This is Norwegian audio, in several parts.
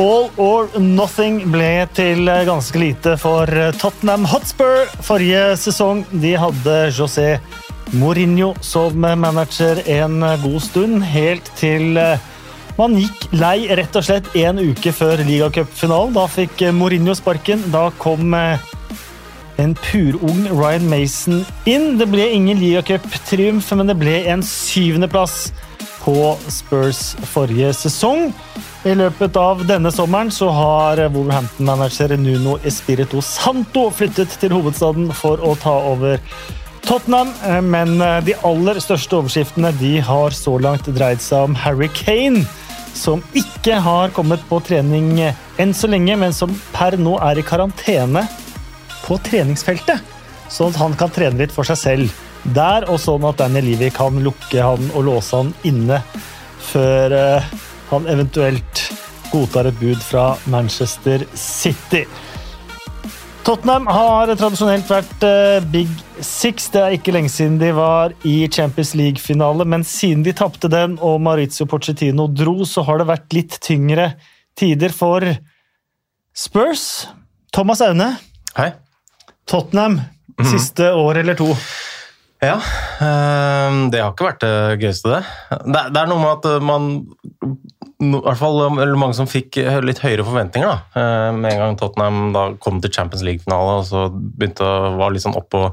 All or nothing ble til ganske lite for Tottenham Hotspur forrige sesong. De hadde José Mourinho som manager en god stund, helt til man gikk lei rett og slett en uke før ligacupfinalen. Da fikk Mourinho sparken. Da kom en purung Ryan Mason inn. Det ble ingen ligacuptriumf, men det ble en syvendeplass på Spurs forrige sesong. I løpet av denne sommeren så har Wolverhampton-manager Nuno Espirito Santo flyttet til hovedstaden for å ta over Tottenham, men de aller største overskriftene de har så langt dreid seg om Harry Kane, som ikke har kommet på trening enn så lenge, men som per nå er i karantene på treningsfeltet, sånn at han kan trene litt for seg selv. Der, og sånn at Daniel Levy kan lukke han og låse han inne før han eventuelt godtar et bud fra Manchester City. Tottenham har tradisjonelt vært uh, Big Six. Det er ikke lenge siden de var i Champions League-finale, men siden de tapte den og Maurizio Pochettino dro, så har det vært litt tyngre tider for Spurs. Thomas Aune. Hei. Tottenham siste år eller to. Ja, det har ikke vært det gøyeste, det. Det er noe med at man i hvert fall mange som fikk litt høyere forventninger da, med en gang Tottenham da kom til Champions League-finale og så begynte å være litt sånn oppå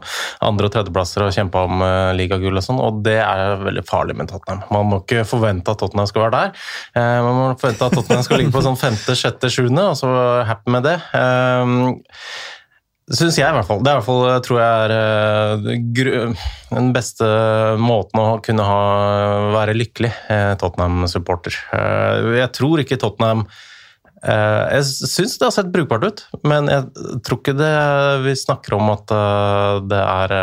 andre- og tredjeplasser og kjempa om ligagull og sånn, og det er veldig farlig med Tottenham. Man må ikke forvente at Tottenham skal være der. Man må forvente at Tottenham skal ligge på sånn femte, sjette, sjuende, og så happy med det. Syns jeg, i hvert fall. Det er i hvert fall, tror jeg er den beste måten å kunne ha, være lykkelig Tottenham-supporter. Jeg tror ikke Tottenham Jeg syns det har sett brukbart ut, men jeg tror ikke det vi snakker om at det er,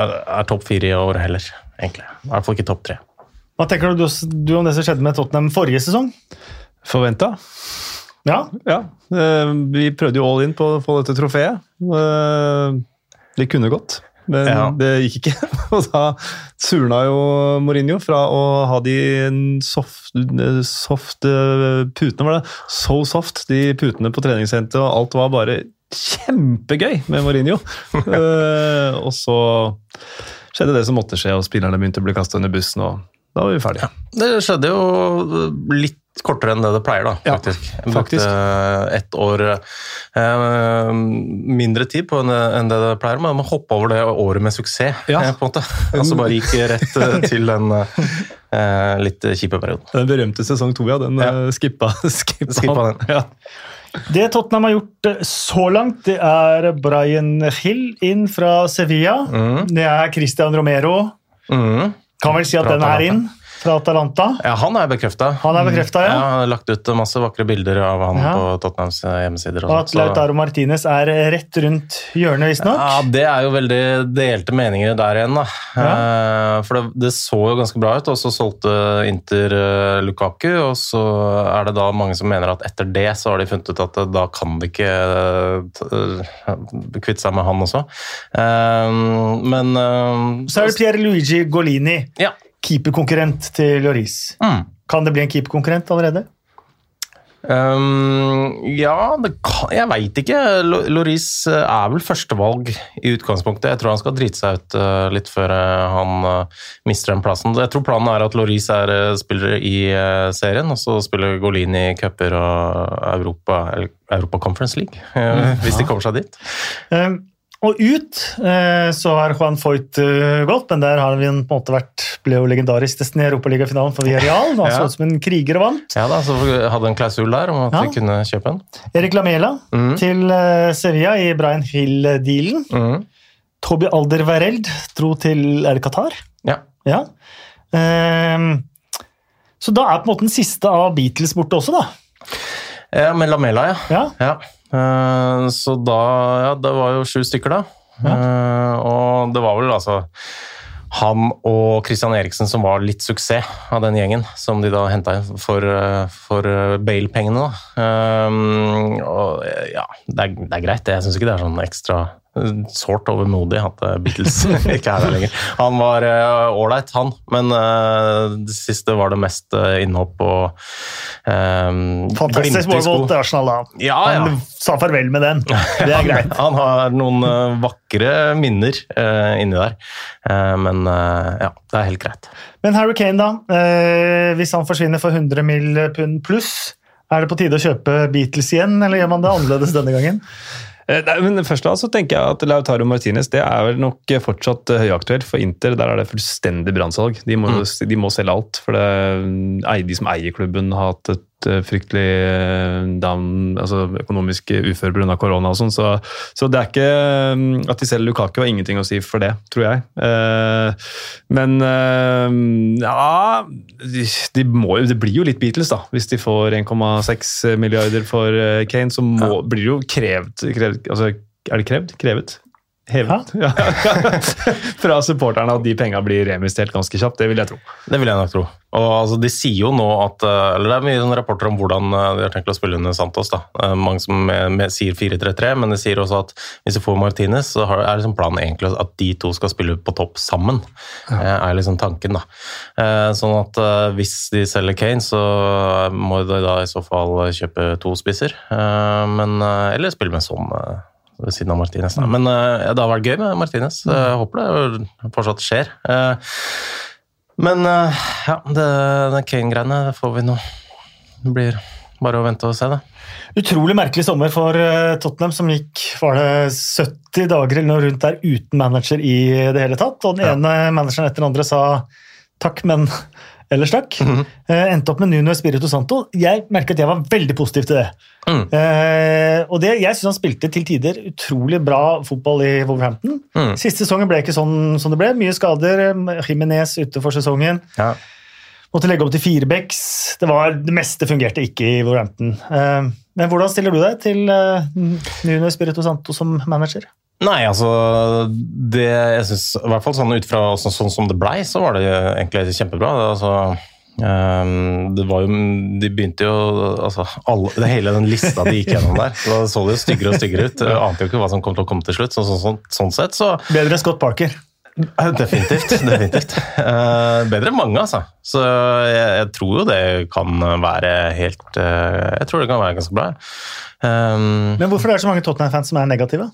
er, er topp fire i år heller, egentlig. I hvert fall ikke topp tre. Hva tenker du, du om det som skjedde med Tottenham forrige sesong? Forventa. Ja. ja. Vi prøvde jo all in på å få dette trofeet. Det kunne gått, men ja. det gikk ikke. Og da surna jo Mourinho fra å ha de soft, soft putene, var det? So soft, de putene på treningssenteret, og alt var bare kjempegøy med Mourinho. og så skjedde det som måtte skje, og spillerne begynte å bli kasta under bussen. og da var vi ferdige. Det skjedde jo litt kortere enn det det pleier, da, faktisk. Ja, faktisk. Ett år eh, mindre tid på enn det det pleier, men man hoppa over det året med suksess, ja. på en måte. Altså bare gikk rett til den eh, litt kjipe perioden. Den berømte sesong to, ja. Den ja. skippa, skippa, skippa den. Ja. Det Tottenham har gjort så langt, det er Brian Hill inn fra Sevilla. Mm. Det er Christian Romero. Mm. Kan vel si at den er inn fra Atalanta. Ja, han er bekrefta. Han er bekreftet, ja. ja. Han har lagt ut masse vakre bilder av han ja. på Tottenhams hjemmesider. Og, at Lautaro Martinez er rett rundt hjørnet, visstnok. Ja, det er jo veldig delte meninger der igjen, da. Ja. For det, det, så jo ganske bra ut, og så solgte Inter Lukaku, og så er det da mange som mener at etter det så har de funnet ut at da kan de ikke kvitte seg med han også. Men Så er det Pierre Luigi Golini. Ja keeperkonkurrent til Lloris. Mm. Kan det bli en keeperkonkurrent allerede? Um, ja, kan, jeg veit ikke. Loris er vel førstevalg i utgangspunktet. Jeg tror han skal drite seg ut uh, litt før uh, han uh, mister den plassen. Jeg tror planen er at Loris er spiller i serien, og så spiller Golin i cuper og Europa, Europa Conference League. Mm, hvis de kommer seg dit. Um, og ut eh, så har Juan Foyt uh, gått, men der har vi på en måte vært, ble jo legendarisk nesten i Europaligafinalen for Villarreal. Han ja. så ut som en kriger og vant. Ja da, så hadde en klausul der om at ja. vi kunne kjøpe en. Erik Lamela mm. til uh, Sevilla i Brian Hill-dealen. Mm. Toby Alderweireld dro til Er det Qatar? Ja. ja. Um, så da er på en måte den siste av Beatles borte også, da? Ja, med Lamela, ja. ja. ja. Eh, så da Ja, det var jo sju stykker, da. Ja. Eh, og det var vel altså han og Christian Eriksen som var litt suksess av den gjengen, som de da henta inn for, eh, for Bale-pengene. Um, og ja, det er, det er, greit, jeg syns ikke det er sånn ekstra sårt overmodig at Beatles ikke er der lenger. Han var ålreit, uh, han, men uh, det siste var det mest uh, innhopp og um, Fantastisk mål mot Arsenal, da. Ja, ja. Han sa farvel med den. Det er greit. han, han har noen vakre minner inni der, men ja, det er helt greit. Men Harry Kane, da. hvis han forsvinner for 100 mill. pund pluss, er det på tide å kjøpe Beatles igjen, eller gjør man det annerledes denne gangen? Eh, men først da, så tenker jeg at Lautaro Martinez det er vel nok fortsatt eh, høyaktuelt. For Inter der er det fullstendig brannsalg. De, mm. de, må selge alt. For det, de som eier klubben, har hatt et Eh, fryktelig eh, down, altså økonomisk ufør pga. korona og sånn. Så, så, det er ikke mm, at de selger Lukaku har ingenting å si for det, tror jeg. Eh, men ja de må, Det blir jo litt Beatles, da. Hvis de får 1,6 milliarder for Kane, så må, ja. blir det jo krevd, krevd altså, Er det krevd? Krevet? Hevet ja. fra supporterne at de penga blir reinvestert ganske kjapt. Det vil jeg tro. Det vil jeg nok tro. Og altså, De sier jo nå at eh, eller Det er mye rapporter om hvordan eh, de har tenkt å spille under Santos. da. Eh, mange som med, med, sier 4-3-3, men de sier også at hvis de får Martinez, så er liksom planen egentlig at de to skal spille på topp sammen. Ja. er liksom tanken da. Sånn at hvis de selger Kane, så må de da i så fall kjøpe to spisser. Men, eller spille med sånn ved siden av Martinez. Da. Men uh, ja, det har vært gøy med Martinez. Mm. Jeg håper det fortsatt skjer. Uh, men uh, ja, det, det Kane-greiene får vi nå. Det blir bare å vente og se, det. Utrolig merkelig sommer for Tottenham, som gikk var det 70 dager eller noe rundt der uten manager i det hele tatt. Og den ja. ene manageren etter den andre sa takk, men ellers stakk. Mm uh, endte opp med Nuno Espirito Santo. Jeg merket at jeg var veldig positiv til det. Mm. Uh, og det, Jeg syns han spilte til tider utrolig bra fotball i Wolverhampton. Mm. Siste sesongen ble ikke sånn som det ble. Mye skader. Jimenez ute for sesongen. Ja. Måtte legge opp til firebacks. Det, det meste fungerte ikke i Wolverhampton. Uh, men hvordan stiller du deg til Nuno Espirito Santo som manager? Nei, altså det, jeg synes, I hvert fall sånn ut fra sånn, sånn som det blei, så var det egentlig kjempebra. Det, altså, um, det var jo De begynte jo altså, alle, det Hele den lista de gikk gjennom der, da så det jo styggere og styggere ut. Jeg ante jo ikke hva som kom til å komme til slutt. Så, så, så, sånn sett, så Bedre enn Scott Parker? Definitivt. definitivt. Uh, bedre enn mange, altså. Så jeg, jeg, tror jo det kan være helt uh, Jeg tror det kan være ganske bra. Um, Men hvorfor er det så mange Tottenham-fans som er negative?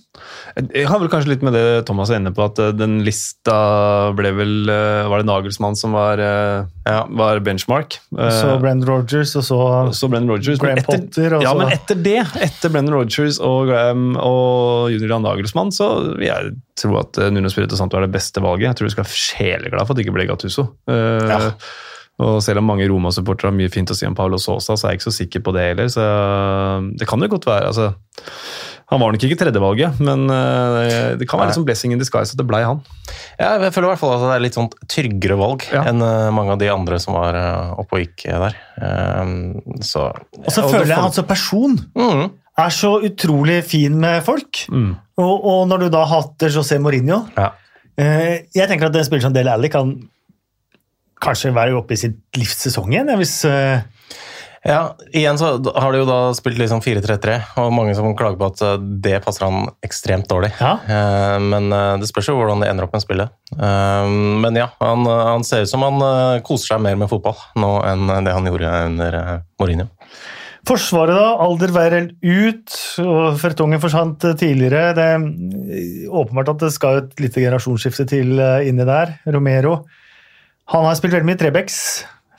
Jeg har vel kanskje litt med det Thomas er inne på, at eh, den lista ble vel eh, Var det Nagelsmann som var, eh, ja, var benchmark? Så Brendan Rogers, og så, så Rogers. Graham etter, Potter. ja, men etter det, etter Brendan Rogers og Graham og Junior Nagelsmann, så vil jeg tro at Nuno Spirito Santo er det beste valget. Jeg tror du skal være sjeleglad for at det ikke ble Gattuso. Uh, ja. Og selv om mange Roma-supportere har mye fint å si om Paulo Sosa, så er jeg ikke så sikker på det heller. Så det kan jo godt være. altså han var nok ikke tredjevalget, men eh, det kan være litt sånn blessing in disguise at det blei han. Ja, jeg føler i hvert fall at det er litt sånn tryggere valg ja. enn eh, mange av de andre som var eh, oppe og gikk der. Så, og så føler jeg han som person mm. er så utrolig fin med folk. Mm. Og, og, når du da hater José Mourinho ja. Jeg tenker at en spiller som Del Alli kan kanskje være oppe i sitt livssesong igjen. hvis... Uh... Ja, igjen så har de jo da spilt liksom 4-3-3, og mange som klager på at eh, det passer han ekstremt dårlig. Ja. Uh, men det spørs jo hvordan det ender opp med spillet. Men ja, han, han, ser ut som han koser seg mer med fotball nå enn det han gjorde under Mourinho. Forsvaret, da. Alder Weireld ut, og Fertongen forsvant tidligere. Det er åpenbart at det skal et lite generasjonsskifte til inni der. Romero han har spilt veldig mye trebecks.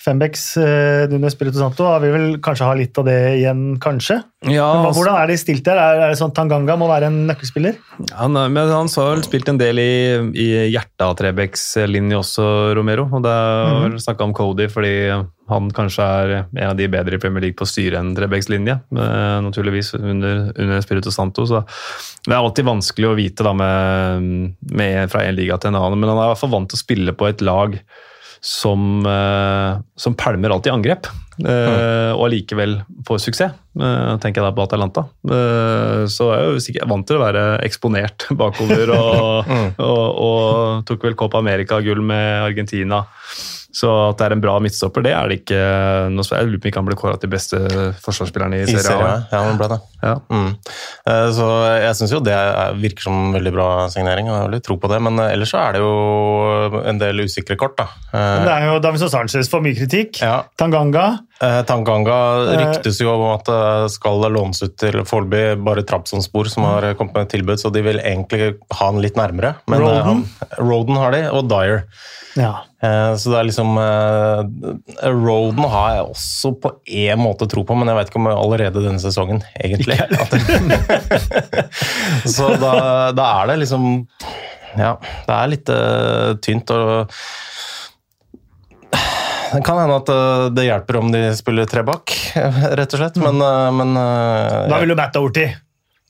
Fembecks Nunes Nuno Espirito Santo har vi vel kanskje ha litt av det igjen, kanskje? Ja, men altså- Hvordan er det stilt der? Er, er det sånn Tanganga må være en nøkkelspiller? Han, men han har vel spilt en del i, i hjertet av Trebecks-linje også, Romero. og Det er mm. snakka om Cody fordi han kanskje er en av de bedre i Premier League på å styre enn Trebecks-linje. Uh, naturligvis under, under Spirito Santo. så Det er alltid vanskelig å vite da med, med fra en liga til en annen, men han er i hvert fall vant til å spille på et lag som, eh, som pælmer alt i angrep, mm. og allikevel får suksess. Eh, tenker jeg da på Atalanta. Så er jeg jo sikkert vant til å være eksponert bakover, og, mm. og, og tok vel Copa America-gull med Argentina. Så at det er en bra midtstopper, det er det ikke. noe Jeg lurer på om ikke han ble kåra til beste forsvarsspilleren i, I Serie A. Ja, han ble det. Ja. Mm. Eh, Så jeg syns jo det er- virker som en veldig bra signering, og jeg har litt tro på det. Men eh, ellers så er det jo en del usikre kort, da. Men Det er jo Davinson Sanchez får mye kritikk. Ja. Tanganga. Eh, Tanganga Eh. ryktes jo om at det skal lånes ut til foreløpig bare Trabzonspor som har kommet med et tilbud, så de vil egentlig ha han litt nærmere. Men eh, Roden. han- Roden har de, og Dyer. Ja. Eh, Så det er liksom eh, Roden har jeg også på en måte tro på, men jeg vet ikke om jeg allerede denne sesongen, egentlig. Så da, da er det liksom Ja, det er litt uh, tynt. og det kan hende at eh, det hjelper om de spiller tre bak, rett og slett, men, eh, men eh, Da vil jo Matt Doherty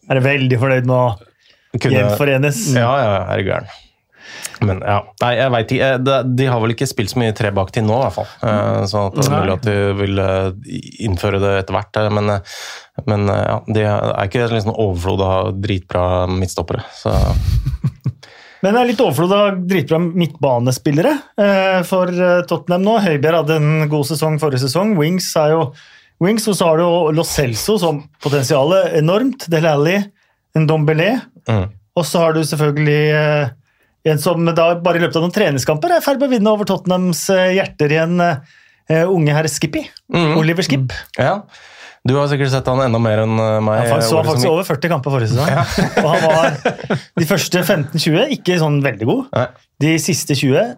være veldig fornøyd med å kunne- gjenforenes. Ja, ja, er du gæren. Men ja, nei, jeg veit ikke. De har vel ikke spilt så mye tre bak til nå, i hvert fall. Så det er mulig at de vil innføre det etter hvert. Men, men ja, de er ikke liksom overflod av dritbra midtstoppere. Så Men det er litt overflod av dritbra midtbanespillere eh, for eh, Tottenham nå. Høibjerg hadde en god sesong forrige sesong. Wings er jo Wings, og så har du jo Lo Celso som potensialet enormt. Del Alli, en Dombelé. mm. Og så har du selvfølgelig eh, en som da bare i løpet av noen treningskamper er i ferd med å vinne over Tottenhams hjerter igjen. unge herr Skippy. Mm. Oliver Skipp. ja. Du har sikkert sett han enda mer enn eh, meg. Han så faktisk som over 40 kamper forrige sesong. Og han var de første 15-20 ikke sånn veldig god. Nei. De siste 20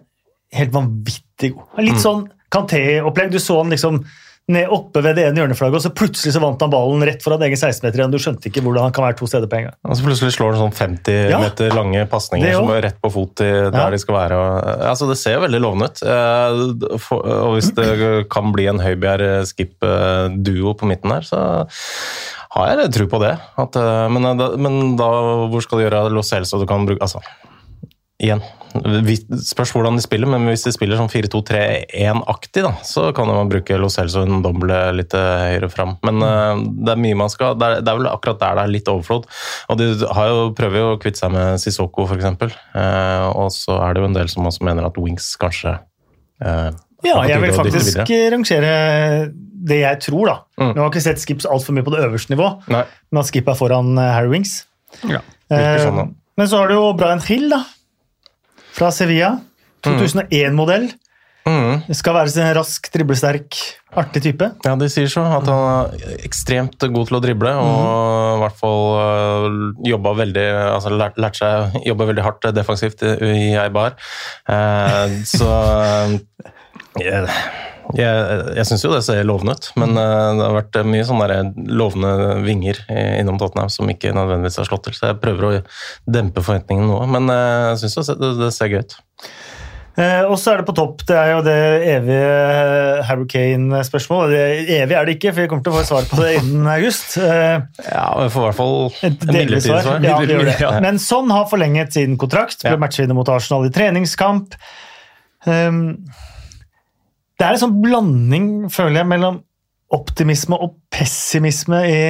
helt vanvittig god. Litt Mm. sånn Kanté-opplegg. Du så han liksom ned oppe ved det ene hjørneflagget, og så plutselig så vant han ballen rett foran egen 16-meter igjen. Du skjønte ikke hvordan han kan være to steder på en gang. Og så plutselig slår han sånn 50 Ja. meter lange pasninger som er rett på fot der Ja. de skal være. Og, altså, det ser jo veldig lovende ut. Eh, Og hvis det kan bli en Høibjerg-Skip-duo på midten her, så har jeg tro på det. At, eh, men, eh, da, men da, hvor skal du gjøre Lo Celso du kan bruke Altså, igjen. Vi, spørs hvordan de spiller, men hvis de spiller sånn 4-2-3-1-aktig, da, så kan man bruke Lo Celso en doble litt eh, høyere fram. Men uh, det er mye man skal det er, det er vel akkurat der det er litt overflod. Og de har jo, prøver jo å kvitte seg med Sissoko, f.eks. Uh, og så er det jo en del som også mener at Wings kanskje uh, Ja, jeg vil faktisk rangere det jeg tror, da. Mm. Nå har ikke sett Skips altfor mye på det øverste nivå, Nei, men at Skip er foran eh, Harry Wings. Ja. sånn. Eh, Men så har du jo Brian Hill, da. Fra Sevilla. 2001-modell. Mm. Skal være en rask, driblesterk, artig type. Ja, de sier så. At han er ekstremt god til å drible, og i hvert fall øh, jobba veldig altså lært, lært seg jobba veldig hardt defensivt i, Eibar. Eh, så øh, jeg, jeg, syns jo det ser lovende ut, men øh, det har vært mye sånne lovende vinger innom Tottenham som ikke nødvendigvis har slått til, så jeg prøver å dempe forventningene nå. Men øh, jeg syns det, det ser gøy ut. Eh, og så er det på topp. Det er jo det evige Harry Kane-spørsmålet. Evig er det ikke, for vi kommer til å få et svar på det innen august. Eh, Ja, vi får i hvert fall et midlertidig svar. svar. Ja, det gjør det. Men sånn har forlenget sin kontrakt. Ble Ja. matchvinner mot Arsenal i treningskamp. Um, det er en sånn blanding, føler jeg, mellom optimisme og pessimisme i,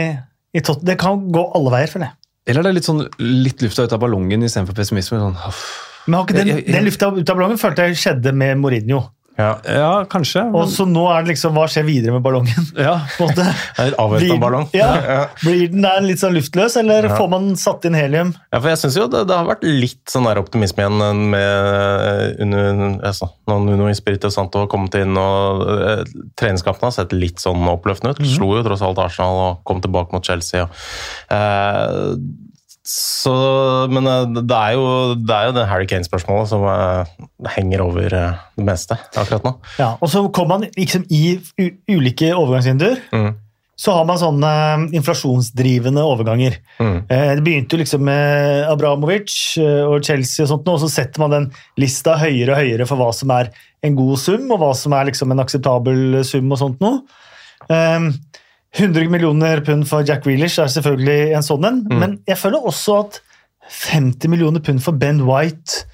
i Tottenham. Det kan gå alle veier, føler jeg. Eller er det litt sånn litt lufta ut av ballongen istedenfor pessimisme? Sånn. Men har ikke den, den lufta ut av ballongen følte jeg skjedde med Mourinho. Ja. ja, kanskje. Og så nå er det liksom Hva skjer videre med ballongen? ja. på en måte? Litt ballong. Ja. Blir den der litt sånn luftløs, eller Ja. får man satt inn helium? Ja, for jeg synes jo det, det har vært litt sånn der optimisme igjen med under, altså, når Nuno Espirito Santo har kommet inn og eh, treningskampene har sett litt sånn oppløftende ut. Slo jo tross alt Arsenal og kom tilbake mot Chelsea. Og, eh, så, men eh, det er jo det, er jo det Harry Kane-spørsmålet som eh, henger over eh, det meste akkurat nå. Ja, og så kommer man liksom i ulike overgangsvinduer. Mm. Så har man sånne inflasjonsdrivende overganger. Mm. Det begynte jo liksom med Abramovic og Chelsea, og sånt, og så setter man den lista høyere og høyere for hva som er en god sum, og hva som er liksom en akseptabel sum. og sånt noe. Eh, 100 millioner pund for Jack Grealish er selvfølgelig en sånn en, men jeg føler også at 50 millioner pund for Ben White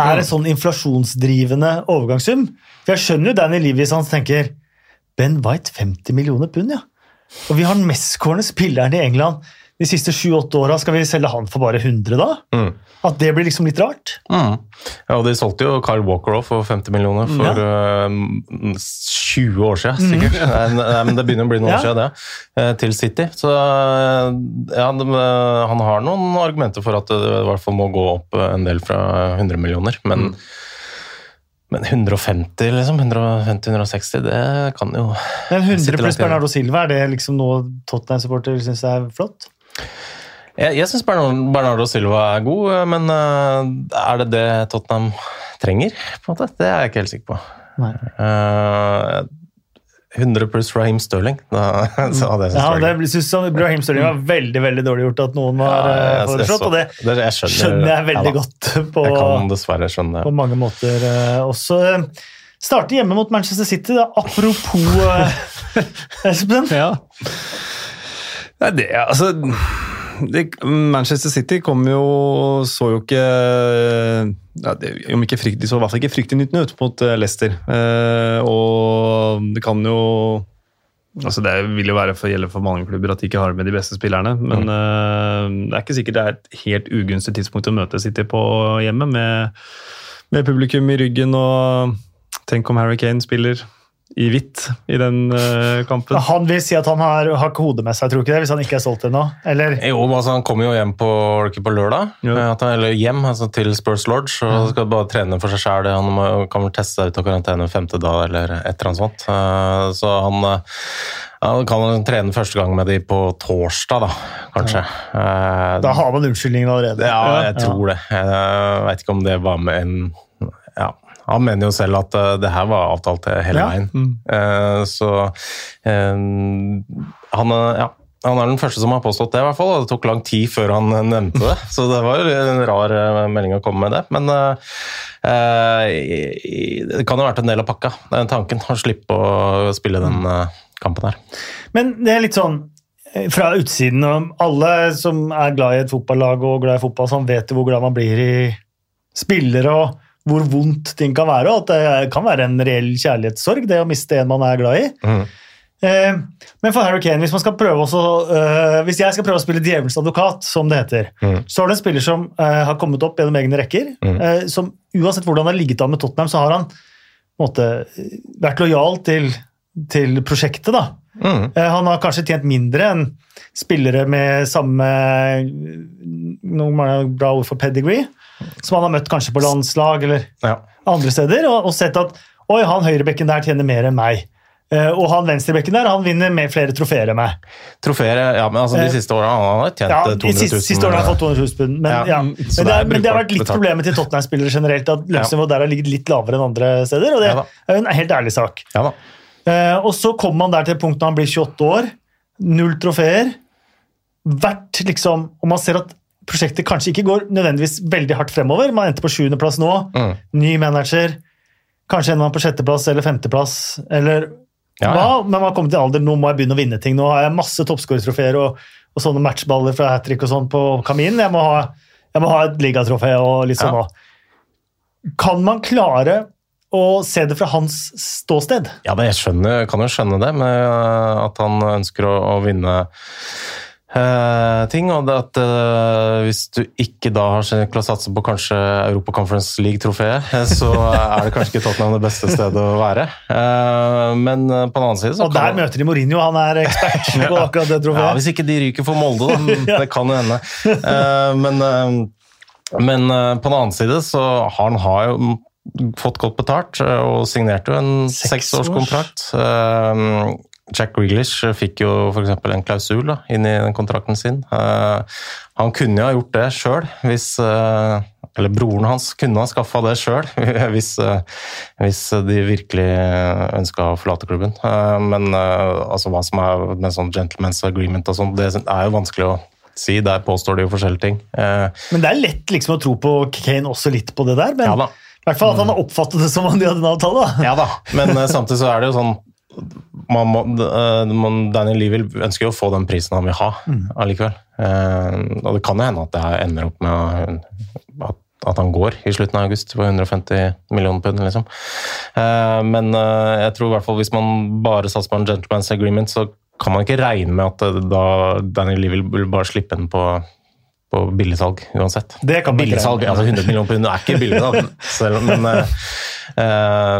er en sånn inflasjonsdrivende overgangssum. For jeg skjønner jo Danny Livies hans tenker Ben White 50 millioner pund, ja. Og vi har den mestkårende spilleren i England de siste sju-åtte åra, skal vi selge han for bare 100 da? Mm. At det blir liksom litt rart? Mm. Ja, og De solgte jo Kyle Walker òg for 50 millioner for ja. uh, 20 år siden, sikkert. Mm. Nei, men Det begynner å bli noen ja. år siden, det. Uh, til City. Så uh, ja, de, han har noen argumenter for at det i hvert fall må gå opp en del fra 100 millioner. Men, mm. men 150, liksom, 150-160, det kan jo Men 100 pluss Bernardo Silva, er det liksom noe Tottenham-supporter syns er flott? Jeg, jeg syns Bernardo Silva er god, eh, men eh, er det det Tottenham trenger? på en måte? Det er jeg ikke helt sikker på. Nei. Uh, eh, 100 pluss Raheem Sterling. Da, så hadde jeg ja, det synes jeg Raheem Sterling var veldig veldig dårlig gjort at noen var ja, foreslått, og det, det jeg skjønner, skjønner, jeg veldig ja, godt på, jeg kan skjønne. på mange måter. også starte hjemme mot Manchester City, da. apropos Espen. ja. Nei, det, altså det, Manchester City kom jo Så jo ikke ja, det, om ikke frykt, De så i hvert fall ikke fryktinngytende ut mot uh, Leicester. Eh, og det kan jo altså Det vil jo være for, gjelde for mange klubber at de ikke har med de beste spillerne. Men uh, det er ikke sikkert det er et helt ugunstig tidspunkt å møte City på hjemme, med, med publikum i ryggen. og Tenk om Harry Kane spiller i hvitt i den uh, kampen. Han vil si at han har, har ikke hodet med seg, tror du ikke det? Hvis han ikke er solgt ennå? Jo, altså, han kommer jo hjem på, på lørdag, ja. han, eller hjem altså, til Spurs Lodge og ja. skal bare trene for seg sjæl. Han må, kan vel teste seg ut av karantene femte dag eller et eller annet sånt. Uh, så han ja, kan trene første gang med de på torsdag, da, kanskje. Ja. Da har man unnskyldningen allerede. Ja, jeg tror det. Jeg veit ikke om det var med en ja, han mener jo selv at uh, det her var avtalt hele ja. veien. Mm. Uh, så han, ja, han er den første som har påstått det, i hvert fall. og Det tok lang tid før han nevnte det. Så det var jo en rar melding å komme med det. Men det kan jo ha vært en del av pakka, den tanken. Å slippe å spille den kampen her. Men det er litt sånn fra utsiden, og alle som er glad i et fotballag og glad i fotball, som vet hvor glad man blir i spillere og hvor vondt ting kan være, og at det kan være en reell kjærlighetssorg, det å miste en man er glad i. Mm. Eh, men for Harry Kane, hvis, man skal prøve også, uh, hvis jeg skal prøve å spille djevelens advokat, som det heter, mm. så er det en spiller som uh, har kommet opp gjennom egne rekker. Mm. Uh, som Uansett hvordan han har ligget an med Tottenham, så har han måte, vært lojal til, til prosjektet. da. Mm. han har kanskje tjent mindre enn spillere med samme noen bra ord for pedigree som han har møtt kanskje på landslag eller ja. andre steder, og, og, sett at oi, han høyrebekken der tjener mer enn meg. Uh, og han venstrebekken der han vinner med flere trofeer enn meg. Trofeer, ja, men altså De eh, siste åra har han tjent ja, 200 000. Siste, siste årene har han fått 200 000 pund. Men, ja. men, det, er, men, det har vært litt betalt. problemet til Tottenham-spillere generelt, at lønnsnivået der har ligget litt lavere enn andre steder. og Det er jo en helt ærlig sak. Uh, og så kommer man der til punktet når han blir 28 år. Null trofeer. Hvert liksom, Og man ser at prosjektet kanskje ikke går nødvendigvis veldig hardt fremover. Man endte på sjuendeplass nå. Mm. Ny manager. Kanskje ender man på sjetteplass eller femteplass. eller ja, hva? Men man har kommet i alder, nå må jeg begynne å vinne ting. Nå har jeg masse toppskårertrofeer og, og, sånne matchballer fra hat trick og sånn på kaminen. Jeg må ha, jeg må ha et ligatrofé og litt sånn ja. Kan man klare å se det fra hans ståsted? Ja, jeg skjønner, kan jo skjønne det, med at han ønsker å, å vinne Uh, ting, og det at uh, Hvis du ikke da har tenkt å satse på kanskje Europa Conference League-trofeet, eh, så er det kanskje ikke Tottenham det beste stedet å være. Uh, men på den annen side så Og der møter de Mourinho, han er ekspert på akkurat det trofeet. Ja, Hvis ikke de ryker for Molde, da. Det kan jo hende. men, men på den annen side så har han har jo fått godt betalt og signerte jo en seksårskontrakt. Seks Jack Grealish fikk jo f.eks. en klausul da, inn i den kontrakten sin. Uh, han kunne jo ha gjort det sjøl, hvis Eller broren hans kunne ha skaffa det sjøl, hvis, hvis, de virkelig ønska å forlate klubben. men altså, hva som er med sånn gentleman's agreement og sånn, det er jo vanskelig å si. Der påstår de jo forskjellige ting. men det er lett liksom å tro på Kane også litt på det der. men... Ja, I hvert fall at han har oppfattet det som om de hadde en avtale. Ja da, men samtidig så er det jo sånn man må, eh, man, Daniel Lievil ønsker jo å få den prisen han vil ha mm. allikevel. Eh, og det kan jo hende at det ender opp med at, at, han går i slutten av august på 150 millioner pund. Liksom. Eh, men eh, jeg tror i hvert fall hvis man bare satser på en gentleman's agreement, så kan man ikke regne med at da Daniel Lee vil bare slippe den på, på billigsalg uansett. Det kan billigsalg, altså 100 millioner pund er ikke billig, da. Selv, men, uh,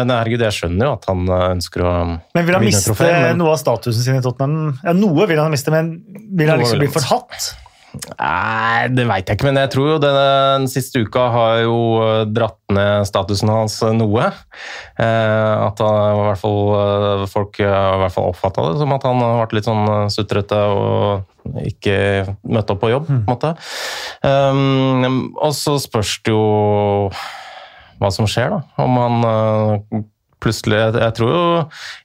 men herregud, jeg skjønner jo at han ønsker å Men vil han miste trofé, men... noe av statusen sin i Tottenham? Ja, Noe vil han miste, men vil han liksom bli forhatt? Nei, det veit jeg ikke, men jeg tror jo den siste uka har jo dratt ned statusen hans noe. Eh, at han, i hvert fall, eh, folk har i hvert fall oppfatta det som at han har vært litt sånn sutrete og ikke møtt opp på jobb, på en måte. Um, og så spørs det jo hva som skjer, da. Om han plutselig Jeg tror jo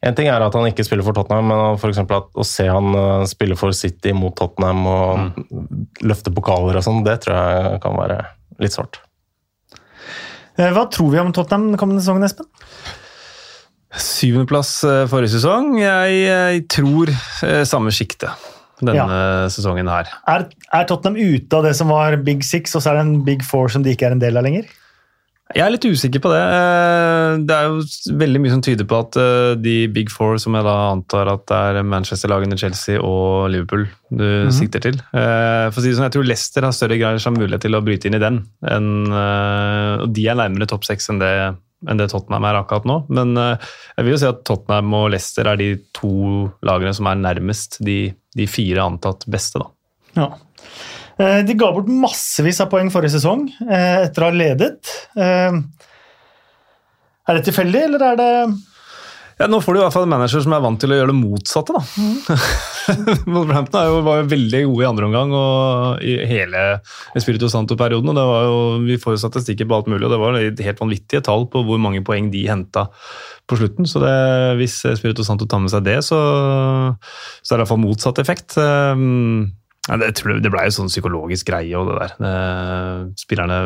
En ting er at han ikke spiller for Tottenham, men for at å se han eh, spille for City mot Tottenham og mm. løfte pokaler og sånn, det tror jeg kan være litt svart. Eh, hva tror vi om Tottenham kommende sesongen, Espen? Syvendeplass eh, forrige sesong. Jeg, jeg tror samme sjikte denne ja. sesongen her. Er, er, Tottenham ute av det som var Big Six, og så er det en Big Four som de ikke er en del av lenger? Jeg er litt usikker på det. Eh, det er jo veldig mye som tyder på at eh, de big four, som jeg da antar at det er Manchester-lagene Chelsea og Liverpool du mm -hmm. sikter til eh, For å si det sånn, Jeg tror Leicester har større grad av mulighet til å bryte inn i den. En, og de er nærmere topp seks enn, enn, det Tottenham er akkurat nå. Men jeg vil jo si at Tottenham og Leicester er de to lagene som er nærmest de, de fire antatt beste. da. Ja. Eh, de ga bort massevis av poeng forrige sesong eh, etter å ha ledet. Eh, er det tilfeldig, eller er det ja, Nå får du i hvert fall en manager som er vant til å gjøre det motsatte. da. Mm. Wolverhampton var jo veldig gode i andre omgang og i hele Espirito Santo-perioden. og det var jo, Vi får jo statistikker på alt mulig, og det var helt vanvittige tall på hvor mange poeng de henta på slutten. Så det, hvis Espirito Santo tar med seg det, så, så er det iallfall motsatt effekt. Um, ja, det, det ble jo sånn psykologisk greie og det der. Spillerne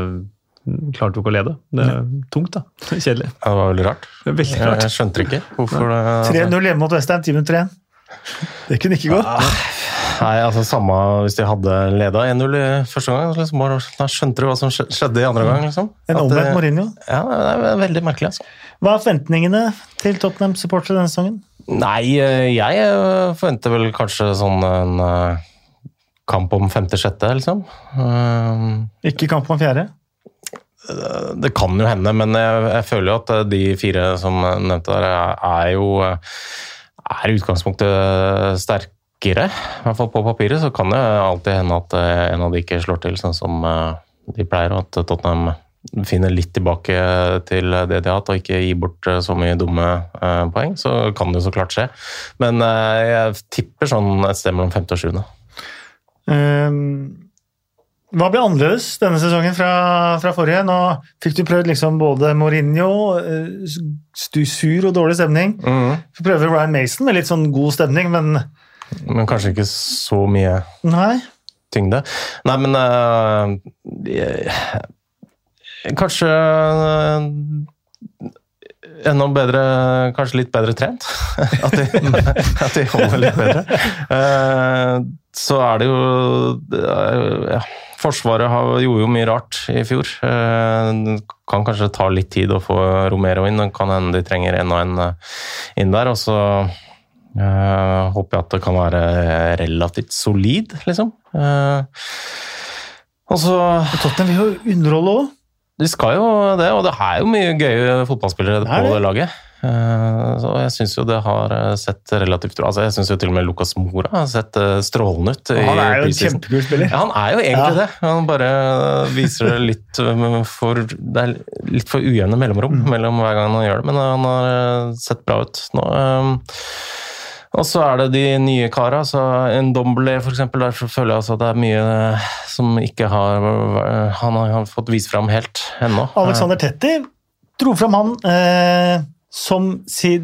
klarte jo ikke å lede. Det er tungt, da. Kjedelig. Ja, det var veldig rart. Veldig rart. Jeg, jeg skjønte ikke hvorfor det 3-0 hjemme mot Westham, 10 minutter igjen. Det kunne ikke gå. Ah, nei, altså Samme hvis de hadde leda 1-0 i første gang. Liksom, da skjønte du hva som skjedde i andre gang. Liksom. En omvendt Mourinho. Ja, det er veldig merkelig. altså. Hva er forventningene til Tottenham-supportere denne sesongen? Nei, eh, jeg eh, forventer vel kanskje sånn en eh, kamp om femte-sjette, liksom. Uh, ikke kamp om fjerde? Det kan jo hende, men jeg, jeg, føler jo at de fire som nevnte der, er jo er i utgangspunktet sterkere. I hvert fall på papiret så kan det alltid hende at en av de ikke slår til, sånn som eh, de pleier, og at Tottenham finner litt tilbake til det de har hatt, og ikke gi bort så mye dumme eh, poeng. Så kan det jo så klart skje. Men eh, jeg tipper sånn et sted mellom femte og sjuende. Um, hva ble annerledes denne sesongen fra, fra, forrige? Nå fikk du prøvd liksom både Mourinho, eh, sur og dårlig stemning. Mm. Du prøver Ryan Mason med litt sånn god stemning, men Men kanskje ikke så mye Nei. tyngde. Nei, men uh, Kanskje uh, enda bedre, kanskje litt bedre trent. At de, at de holder litt bedre. Uh, så er det jo ja, Forsvaret har, gjorde jo mye rart i fjor. Det eh, kan kanskje ta litt tid å få Romero inn. Det kan hende de trenger en og en eh, inn der. Og så uh, håper jeg at det kan være relativt solid, liksom. Uh, og så Tottenham vil jo underholde òg. De skal jo det, og det er jo mye gøye fotballspillere på det laget. Eh, så jeg syns jo det har eh, sett relativt bra altså Jeg syns jo til og med Lucas Mora har sett eh, strålende ut. han er jo en kjempekul spiller. Ja, han er jo egentlig ja. det. Han bare viser det litt for Det er litt for ujevne mellomrom mm. mellom hver gang han gjør det, men han har sett bra ut nå. Og så er det de nye kara. Så en Domblé, for eksempel, der føler jeg at det er mye som ikke har Han har fått vist fram helt ennå. Alexander Tetti dro fram han. Eh som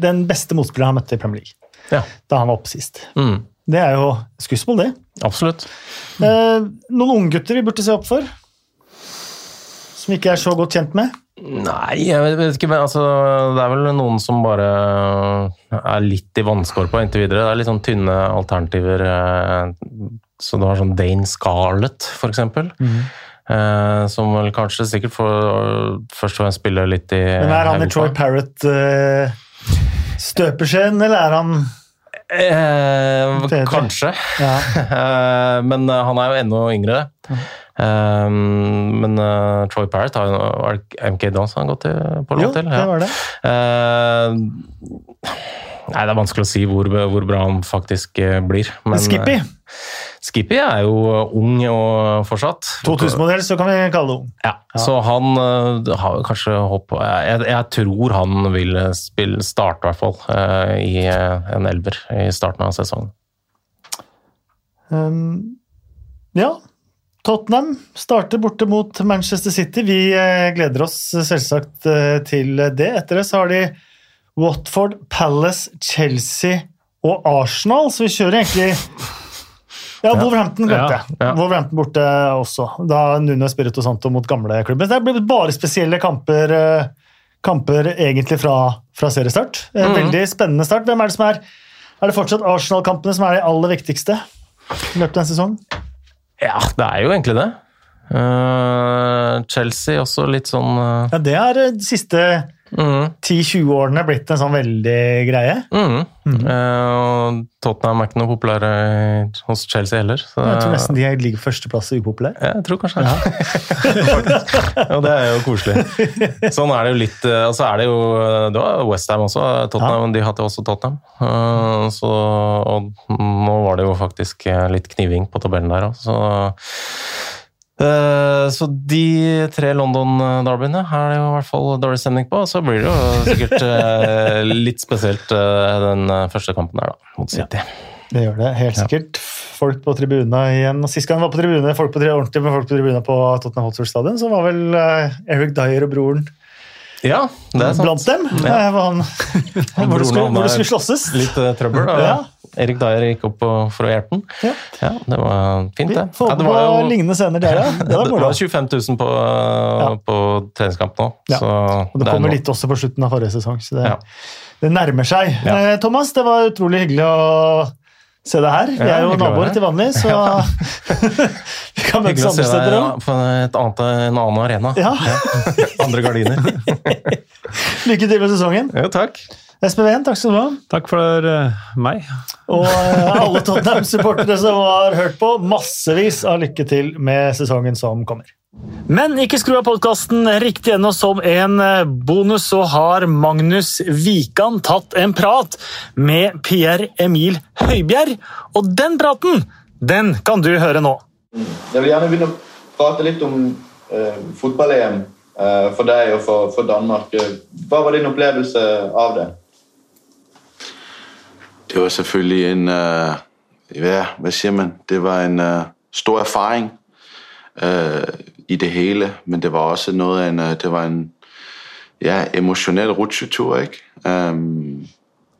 den beste motspilleren han møtte i Premier League. Ja. Da han var oppe sist. Mm. Det er jo skussmål, det. Absolutt. Eh, noen unggutter vi burde se opp for? Som ikke er så godt kjent med? Nei, jeg vet ikke. Men altså, det er vel noen som bare er litt i vannskorpa inntil videre. Det er litt sånn tynne alternativer. Eh, så du har sånn Dane Scarlett, for eksempel. Mm. Uh, som vel kanskje sikkert får først og fremst spille litt i Men Er han i Troy Parrott-støpeskjeen, uh, eller er han Eh, kanskje. Ja. men han er jo enda yngre. Um, men Troy Parrott har jo MK Dons han gått til, på lov til. Ja. Det var det. Nei, det er vanskelig å si hvor, hvor bra han faktisk blir. Men, Skippy? Skippy er jo ung og fortsatt. 2000-modell, så kan vi kalle det ung. Ja, ja. Så han har kanskje håp jeg, jeg, tror han vil spille, starte, i hvert fall, i en elver i starten av sesongen. Um, ja, Tottenham starter borte mot Manchester City. Vi eh, gleder oss selvsagt eh, til det. Etter det så har de Watford, Palace, Chelsea og Arsenal, så vi kjører egentlig ja, Wolverhampton glemte jeg. Ja, ja. Wolverhampton borte også. Da Nuno Spirito Santo mot gamle klubben. Det blir bare spesielle kamper, eh, kamper egentlig fra, fra seriestart. Mm. Veldig spennende start. Hvem er det som er Er det fortsatt Arsenal-kampene som er de aller viktigste i løpet av en sesong? Ja, det er jo egentlig det. Uh, Chelsea også litt sånn uh... Ja, det er siste mm. 10-20 årene er blitt en sånn veldig greie. Mm. Mm. Uh, Tottenham er ikke noe populære hos Chelsea heller. Så... Jeg tror nesten de ligger førsteplass og upopulære. Jeg tror kanskje ja. Og det er jo koselig. Sånn er det jo litt Og så er det jo Det var Westham også. Tottenham, ja. De hadde også Tottenham. Så, og nå var det jo faktisk litt kniving på tabellen der òg, så Eh, så de tre London-derbyene er det jo i hvert fall dårlig stemning på. Så blir det jo sikkert eh, litt spesielt eh, den første kampen der, da, mot City. Ja, det gjør det helt sikkert. Folk på tribuna igjen. Sist gang jeg var på tribune, folk på, ordentlig med folk på tribuna på Tottenham Hotspur Stadion, så var vel Eric Dyer og broren ja, det er sant. blant dem. Ja. Han, hvor, det skulle, hvor det skulle slåsses. Litt trøbbel. da. Ja. Erik Dyer gikk opp for å hjelpe den. Ja. ja det var fint, det. Får ja, det var jo, lignende scener der, ja. Det, det var 25 000 på, ja. på treningskamp nå. Ja. og det, det kommer litt også på slutten av forrige sesong, så det, det nærmer seg. Eh, Thomas, det var utrolig hyggelig å se deg her. Vi er jo naboer til vanlig, så vi kan møtes andre steder òg. På et annet, en annen arena. Ja. andre gardiner. Lykke til med sesongen. Jo, takk. SPV1, takk skal du ha. Takk for uh, meg. Og uh, alle Tottenham-supportere som har hørt på, massevis av lykke til med sesongen som kommer. Men ikke skru av podkasten riktig ennå. Som en eh, bonus så har Magnus Wikan tatt en prat med Pierre Emil Høibjerg. Og den praten, den kan du høre nå. Jeg vil gjerne begynne å prate litt om uh, fotball-EM uh, for deg og for, for Danmark. Hva var din opplevelse av det? Det var selvfølgelig en uh, ja, Hva sier man? Det var en uh, stor erfaring uh, i det hele, men det var også noe av en, det var en ja, emotionel rutsjetur. Um,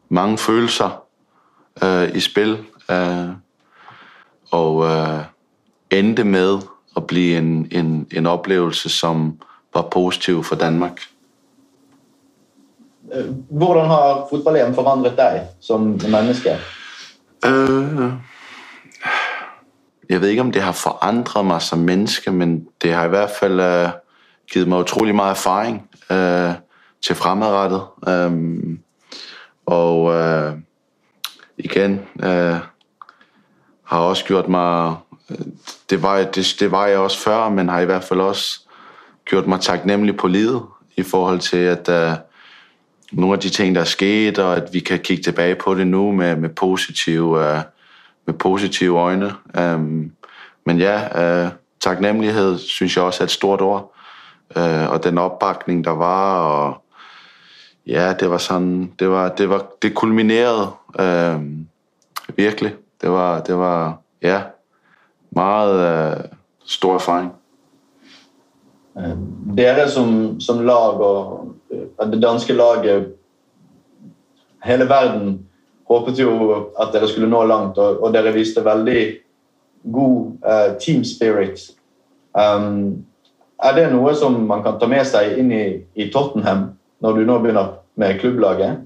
mange følelser i spil, uh, og endte med å bli en, en, en opplevelse som var positiv for Danmark. Eh, hvordan har fotball-EM forandret deg som menneske? Uh, jeg vet ikke om det har forandret meg som menneske, men det har i hvert fall uh, givet meg utrolig mye erfaring til fremadrettet. Um, og igjen har også gjort meg det var, det, det var jeg også før, men har i hvert fall også gjort meg takknemlig på livet i forhold til at nogle af de ting, der er sket, og at vi kan kigge tilbage på det nu med, med, positive, øh, med positive øjne. Øhm, men ja, øh, taknemmelighed synes jeg også er et stort ord. Øh, og den opbakning, der var, og ja, det var sådan, det var, det var, det kulminerede øh, virkelig. Det var, det var, ja, meget øh, stor erfaring. Dere som, som lag og det danske laget Hele verden håpet jo at dere skulle nå langt, og, og dere viste veldig god uh, team spirit. Um, er det noe som man kan ta med seg inn i, i Tottenham når du nå begynner med klubblaget?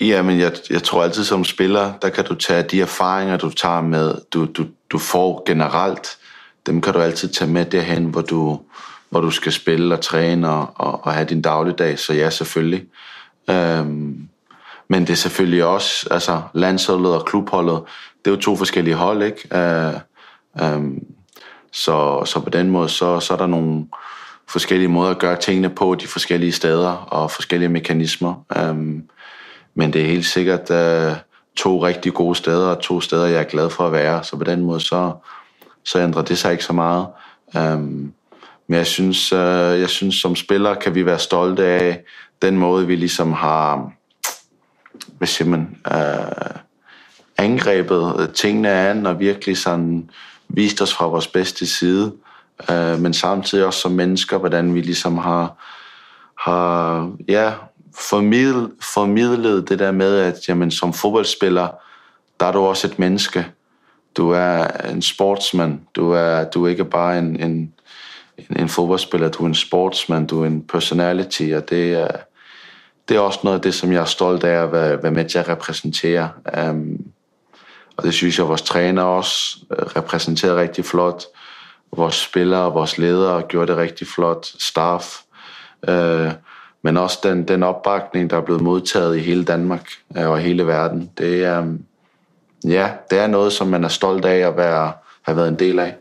Ja, men jeg, jeg, tror alltid som spiller, der kan du ta de erfaringer du tar med, du, du, du får generelt, dem kan du alltid ta med derhen hvor du, hvor du skal spille og trene og, og, og have din dagligdag. Så ja, selvfølgelig. Øhm, men det er selvfølgelig også, altså landsholdet og klubholdet, det er jo to forskellige hold, ikke? Uh, um, så, så på den måde, så, så er der nogle forskellige måder at gøre tingene på de forskellige steder og forskellige mekanismer. Um, men det er helt sikkert uh, to rigtig gode steder og to steder, jeg er glad for at være. Så på den måde, så, så ændrer det sig ikke så meget. Um, men jeg synes, uh, jeg synes, som spiller kan vi være stolte av den måten vi liksom har hvad siger man, uh, angrebet tingene an og virkelig sånn vist oss fra vår bedste side, uh, men samtidig også som mennesker, hvordan vi liksom har, har ja, formidlet det der med, at jamen, som fotballspiller der er du også et menneske. Du er en sportsmann. Du er, du er ikke bare en, en, en fodboldspiller, du er en sportsmann, du er en personality, og det det er også noe av det, som jeg er stolt av at være, med til å repræsentere. Og det synes jeg, vores træner også øh, riktig rigtig flot. Vores spillere vores ledere gjorde det rigtig flot. Staff. Uh, men også den, den opbakning, der er blevet modtaget i hele Danmark uh, og hele verden. Det ja, det er noget, som man er stolt av at være, have en del af.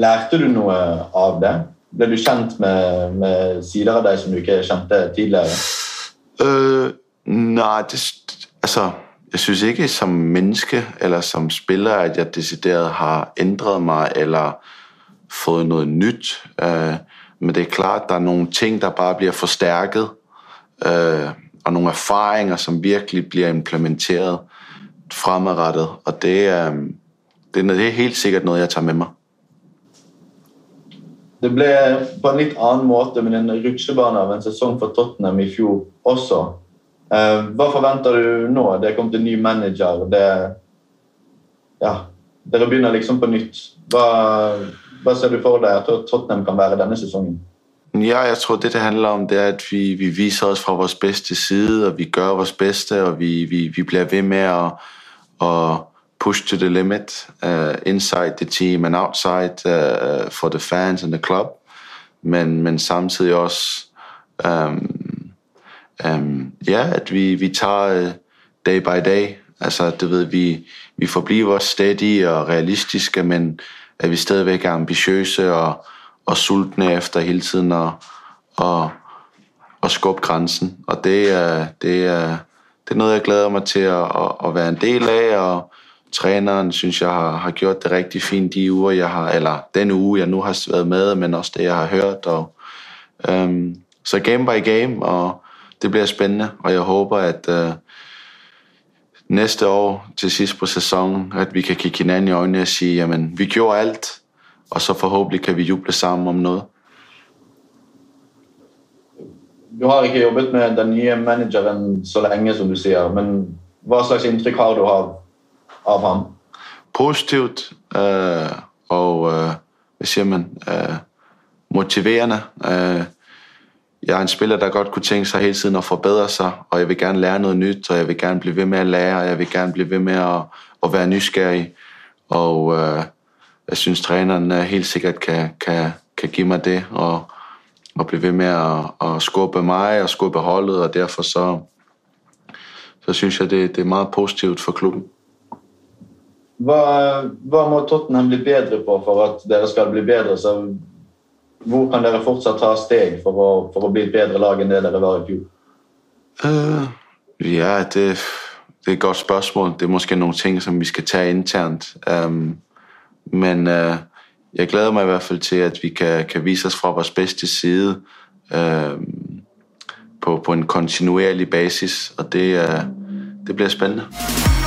Lærte du noe av det? Ble du kjent med, med sider av deg som du ikke kjente tidligere? Uh, nei, det, altså, jeg synes ikke som menneske eller som spiller, at jeg desidert har ændret meg eller fått noe nytt. Øh, men det er klart, det er noen ting, der bare blir forsterket. øh, og noen erfaringer, som virkelig blir implementeret fremadrettet. Og det, øh, det, det er helt sikkert noe jeg tar med mig. Det ble på en litt annen måte, men en rutsjebane av en sesong for Tottenham i fjor også. Eh, hva forventer du nå? Det er kommet en ny manager. Det, ja, dere begynner liksom på nytt. Hva, hva ser du for deg at Tottenham kan være denne sesongen? Ja, jeg tror det det handler om, det er at vi, vi viser oss fra vår beste side, og vi gjør vårt beste, og vi, vi, vi blir ved med å push to the limit uh, inside the team and outside uh, for the fans and the club, men, men samtidig også um, um, ja, at vi, vi tager uh, day by day. Altså, vi, vi forbliver steady og realistiske, men at vi stadigvæk er ambitiøse og, og sultne efter hele tiden og, skubbe grænsen. Og det er, det, er, det er noget, jeg glæder mig til at, at, være en del af, og, træneren synes jeg har, har gjort det rigtig fint de uger, jeg har, eller den uge, jeg nu har været med, men også det, jeg har hørt. Og, øhm, så game by game, og det bliver spændende, og jeg håber, at øh, næste år til sidst på sæsonen, at vi kan kigge hinanden i øjnene og sige, jamen, vi gjorde alt, og så forhåbentlig kan vi juble sammen om noget. Du har ikke jobbet med den nye manageren så lenge, som du sier, men hva slags inntrykk har du av av ham? Positivt øh, og øh, hvad siger man, øh, motiverende. Jeg er en spiller, der godt kunne tænke sig hele tiden at forbedre sig, og jeg vil gerne lære noget nyt, og jeg vil gerne blive ved med at lære, og jeg vil gerne blive ved med at, at være nysgerrig. Og jeg synes, træneren helt sikkert kan, kan, kan give mig det, og, og blive ved med at, at skubbe mig og skubbe holdet, og derfor så, så synes jeg, det, det er meget positivt for klubben. Hva, hva, må Tottenham bli bedre på for at dere skal bli bedre? Så hvor kan dere fortsatt ta steg for å, for å bli et bedre lag enn det dere var i fjor? Uh, ja, det, det er et godt spørsmål. Det er måske noen ting, som vi skal ta internt. Um, men uh, jeg gleder meg i hvert fall til, at vi kan, kan vise oss fra vår bedste side um, på, på en kontinuerlig basis, og det, uh, det blir spændende.